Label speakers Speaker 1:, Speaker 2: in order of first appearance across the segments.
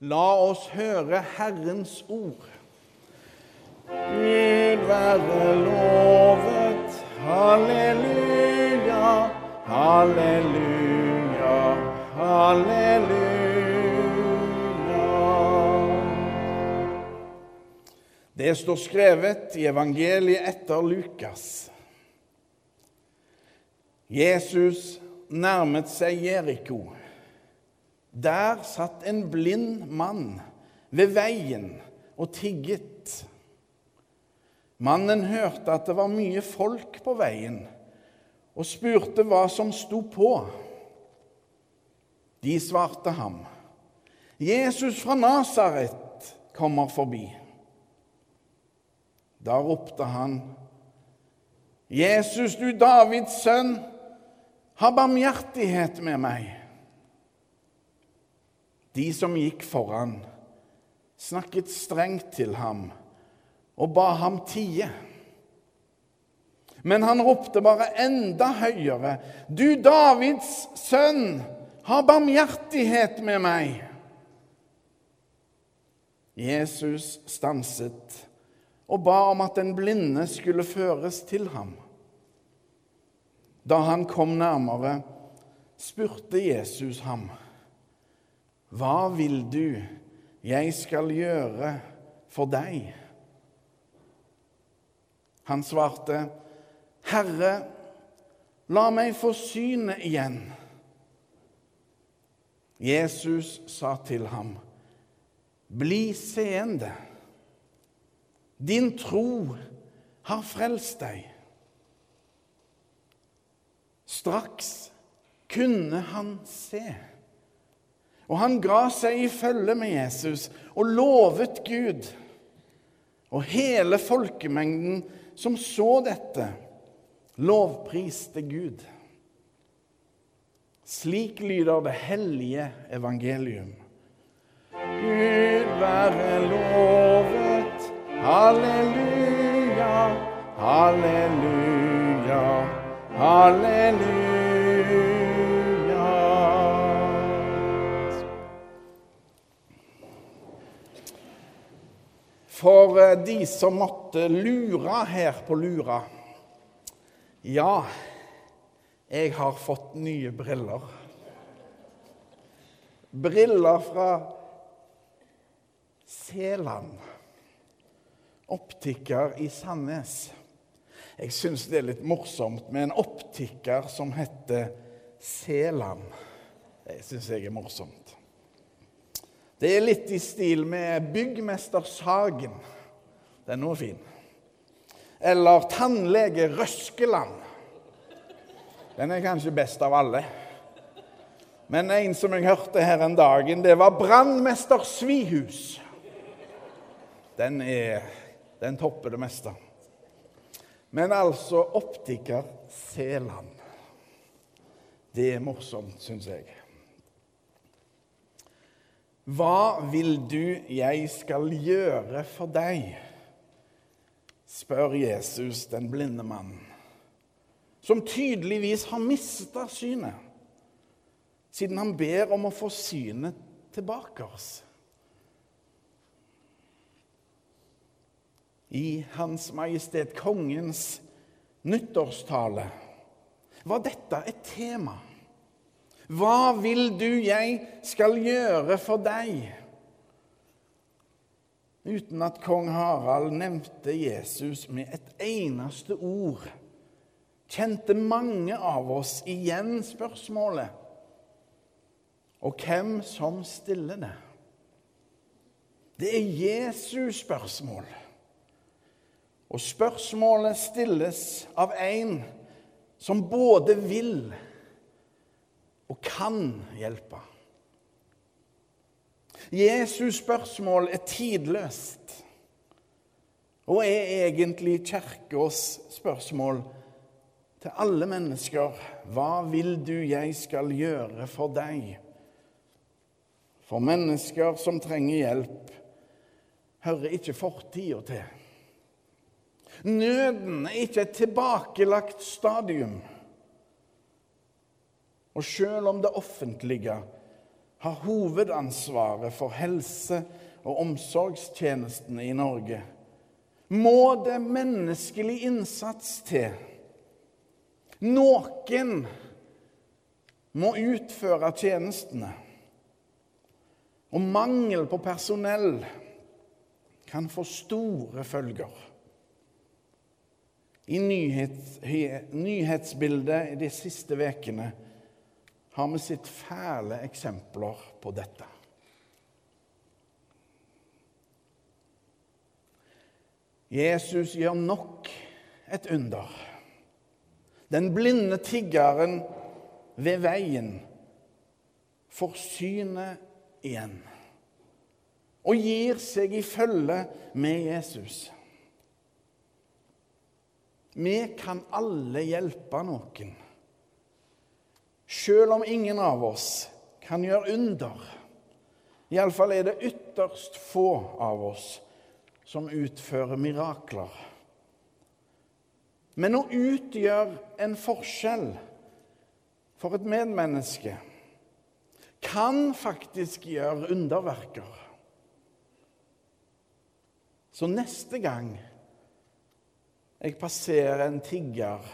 Speaker 1: La oss høre Herrens ord. Gud være lovet. Halleluja, halleluja, halleluja. Det står skrevet i evangeliet etter Lukas. Jesus nærmet seg Jeriko. Der satt en blind mann ved veien og tigget. Mannen hørte at det var mye folk på veien, og spurte hva som sto på. De svarte ham, 'Jesus fra Nasaret kommer forbi.' Da ropte han, 'Jesus, du Davids sønn, ha barmhjertighet med meg.' De som gikk foran, snakket strengt til ham og ba ham tie. Men han ropte bare enda høyere, 'Du Davids sønn, ha barmhjertighet med meg.' Jesus stanset og ba om at den blinde skulle føres til ham. Da han kom nærmere, spurte Jesus ham, 'Hva vil du jeg skal gjøre for deg?' Han svarte, 'Herre, la meg få synet igjen.' Jesus sa til ham, 'Bli seende. Din tro har frelst deg.' Straks kunne han se. Og han ga seg i følge med Jesus og lovet Gud. Og hele folkemengden som så dette, lovpriste Gud. Slik lyder det hellige evangelium. Gud være lovet. Halleluja, halleluja, halleluja. For eh, de som måtte lure her på Lura Ja, jeg har fått nye briller. Briller fra Seland. Optiker i Sandnes. Jeg syns det er litt morsomt med en optiker som heter Seland. Det syns jeg er morsomt. Det er litt i stil med 'Byggmestersagen'. Den er fin. Eller tannlege Røskeland. Den er kanskje best av alle. Men en som jeg hørte her en dagen, det var brannmester Svihus. Den, er, den topper det meste. Men altså optiker Seland. Det er morsomt, syns jeg. Hva vil du jeg skal gjøre for deg? spør Jesus den blinde mannen, som tydeligvis har mista synet, siden han ber om å få synet tilbake oss. I Hans Majestet Kongens nyttårstale var dette et tema. Hva vil du jeg skal gjøre for deg? Uten at kong Harald nevnte Jesus med et eneste ord, kjente mange av oss igjen spørsmålet og hvem som stiller det. Det er Jesus spørsmål. Og spørsmålet stilles av en som både vil kan hjelpe. Jesus' spørsmål er tidløst og er egentlig Kirkas spørsmål til alle mennesker. Hva vil du jeg skal gjøre for deg? For mennesker som trenger hjelp, hører ikke fortida til. Nøden er ikke et tilbakelagt stadium. Og selv om det offentlige har hovedansvaret for helse- og omsorgstjenestene i Norge, må det menneskelig innsats til. Noen må utføre tjenestene. Og mangel på personell kan få store følger. I nyhets, nyhetsbildet de siste ukene har vi sett fæle eksempler på dette. Jesus gjør nok et under. Den blinde tiggeren ved veien får synet igjen og gir seg i følge med Jesus. Vi kan alle hjelpe noen, selv om ingen av oss kan gjøre under. Iallfall er det ytterst få av oss som utfører mirakler. Men å utgjøre en forskjell for et medmenneske kan faktisk gjøre underverker. Så neste gang jeg passerer en tigger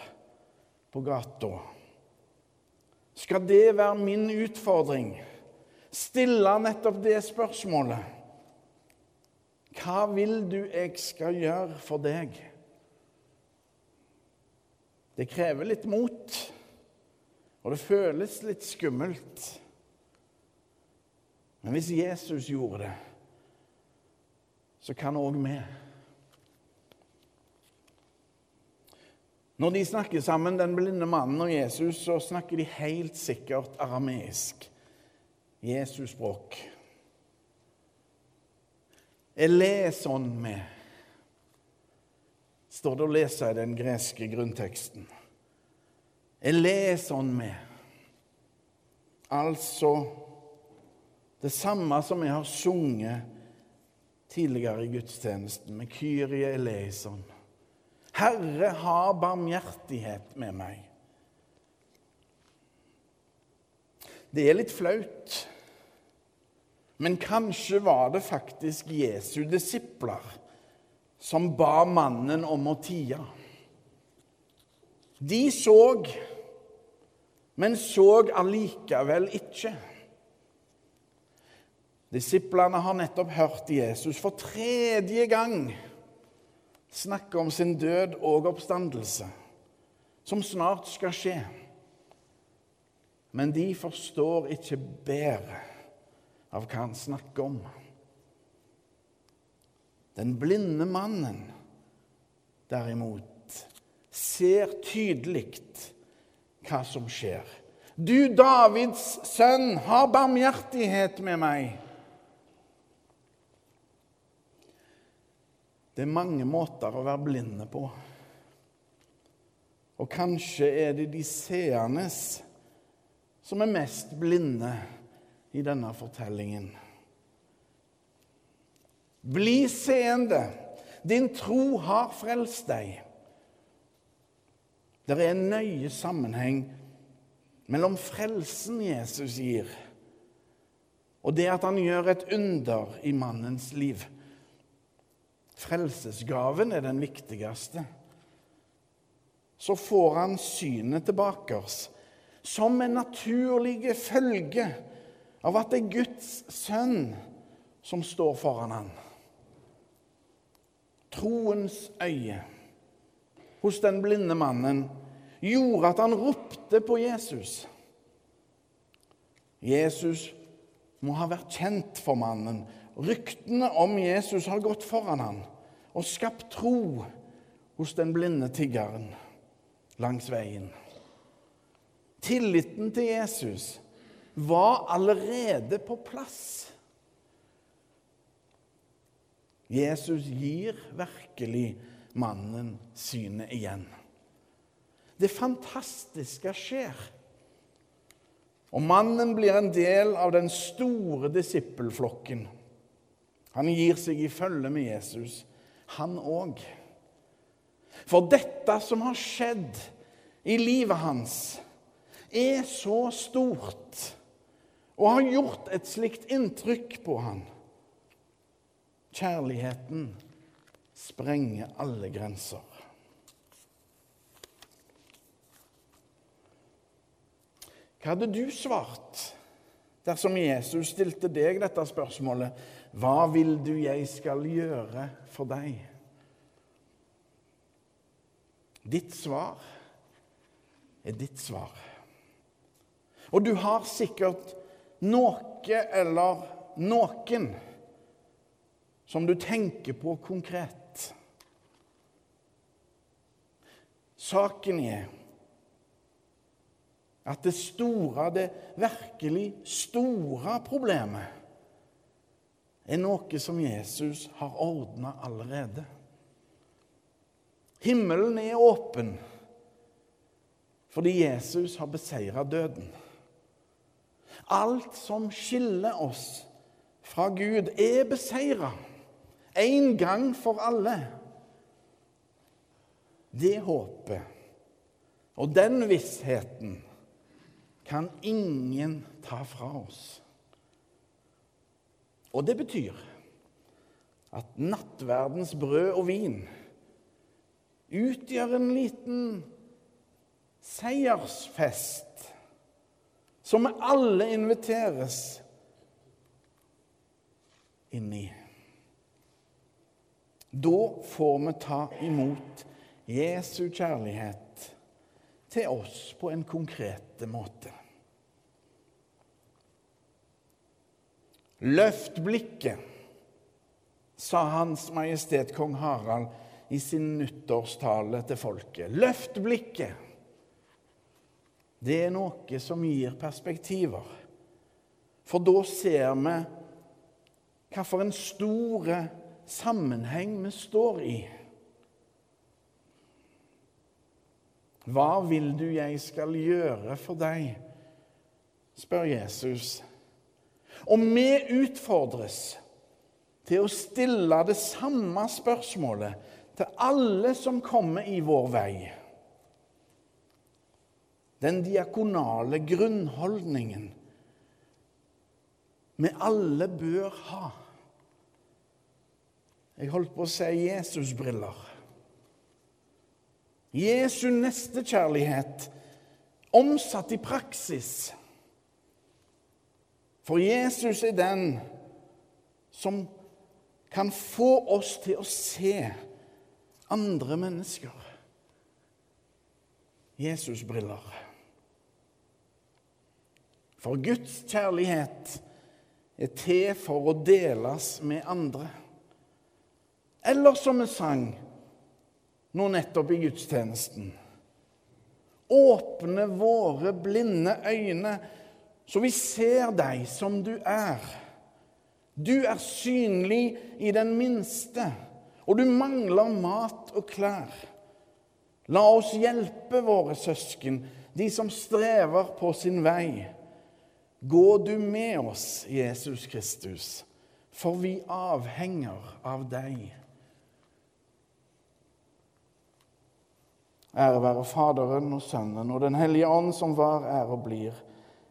Speaker 1: på gata, skal det være min utfordring. Stille nettopp det spørsmålet. Hva vil du jeg skal gjøre for deg? Det krever litt mot, og det føles litt skummelt. Men hvis Jesus gjorde det, så kan òg vi. Når de snakker sammen, den blinde mannen og Jesus, så snakker de helt sikkert arameisk. Jesus-språk. Eleson med, står det å lese i den greske grunnteksten. Eleson med. Altså det samme som vi har sunget tidligere i gudstjenesten med Kyrie eleison. Herre, ha barmhjertighet med meg. Det er litt flaut, men kanskje var det faktisk Jesu disipler som ba mannen om å tie. De så, men så allikevel ikke. Disiplene har nettopp hørt Jesus for tredje gang snakke om sin død og oppstandelse, som snart skal skje. Men de forstår ikke bedre av hva han snakker om. Den blinde mannen, derimot, ser tydelig hva som skjer. Du, Davids sønn, ha barmhjertighet med meg. Det er mange måter å være blinde på. Og kanskje er det de seende som er mest blinde i denne fortellingen. Bli seende. Din tro har frelst deg. Det er en nøye sammenheng mellom frelsen Jesus gir, og det at han gjør et under i mannens liv. Frelsesgaven er den viktigste. Så får han synet tilbake oss som en naturlig følge av at det er Guds sønn som står foran han. Troens øye hos den blinde mannen gjorde at han ropte på Jesus. Jesus må ha vært kjent for mannen. Ryktene om Jesus har gått foran han og skapt tro hos den blinde tiggeren langs veien. Tilliten til Jesus var allerede på plass. Jesus gir virkelig mannen synet igjen. Det fantastiske skjer. Og mannen blir en del av den store disippelflokken. Han gir seg i følge med Jesus han òg. For dette som har skjedd i livet hans, er så stort og har gjort et slikt inntrykk på han. Kjærligheten sprenger alle grenser. Hva hadde du svart dersom Jesus stilte deg dette spørsmålet? Hva vil du jeg skal gjøre for deg? Ditt svar er ditt svar. Og du har sikkert noe eller noen som du tenker på konkret. Saken er at det store, det virkelig store problemet, er noe som Jesus har ordna allerede. Himmelen er åpen fordi Jesus har beseira døden. Alt som skiller oss fra Gud, er beseira en gang for alle. Det håpet og den vissheten kan ingen ta fra oss. Og det betyr at nattverdens brød og vin utgjør en liten seiersfest som vi alle inviteres inn i. Da får vi ta imot Jesu kjærlighet til oss på en konkret måte. Løft blikket, sa Hans Majestet Kong Harald i sin nyttårstale til folket. Løft blikket. Det er noe som gir perspektiver. For da ser vi hvilken store sammenheng vi står i. Hva vil du jeg skal gjøre for deg? spør Jesus. Og vi utfordres til å stille det samme spørsmålet til alle som kommer i vår vei. Den diakonale grunnholdningen vi alle bør ha. Jeg holdt på å si Jesusbriller. Jesu nestekjærlighet omsatt i praksis. For Jesus er den som kan få oss til å se andre mennesker. Jesus-briller. For Guds kjærlighet er til for å deles med andre. Eller som vi sang nå nettopp i gudstjenesten. Åpne våre blinde øyne, så vi ser deg som du er. Du er synlig i den minste, og du mangler mat og klær. La oss hjelpe våre søsken, de som strever på sin vei. Gå du med oss, Jesus Kristus, for vi avhenger av deg. Ære være Faderen og Sønnen og Den hellige ånd, som var, er og blir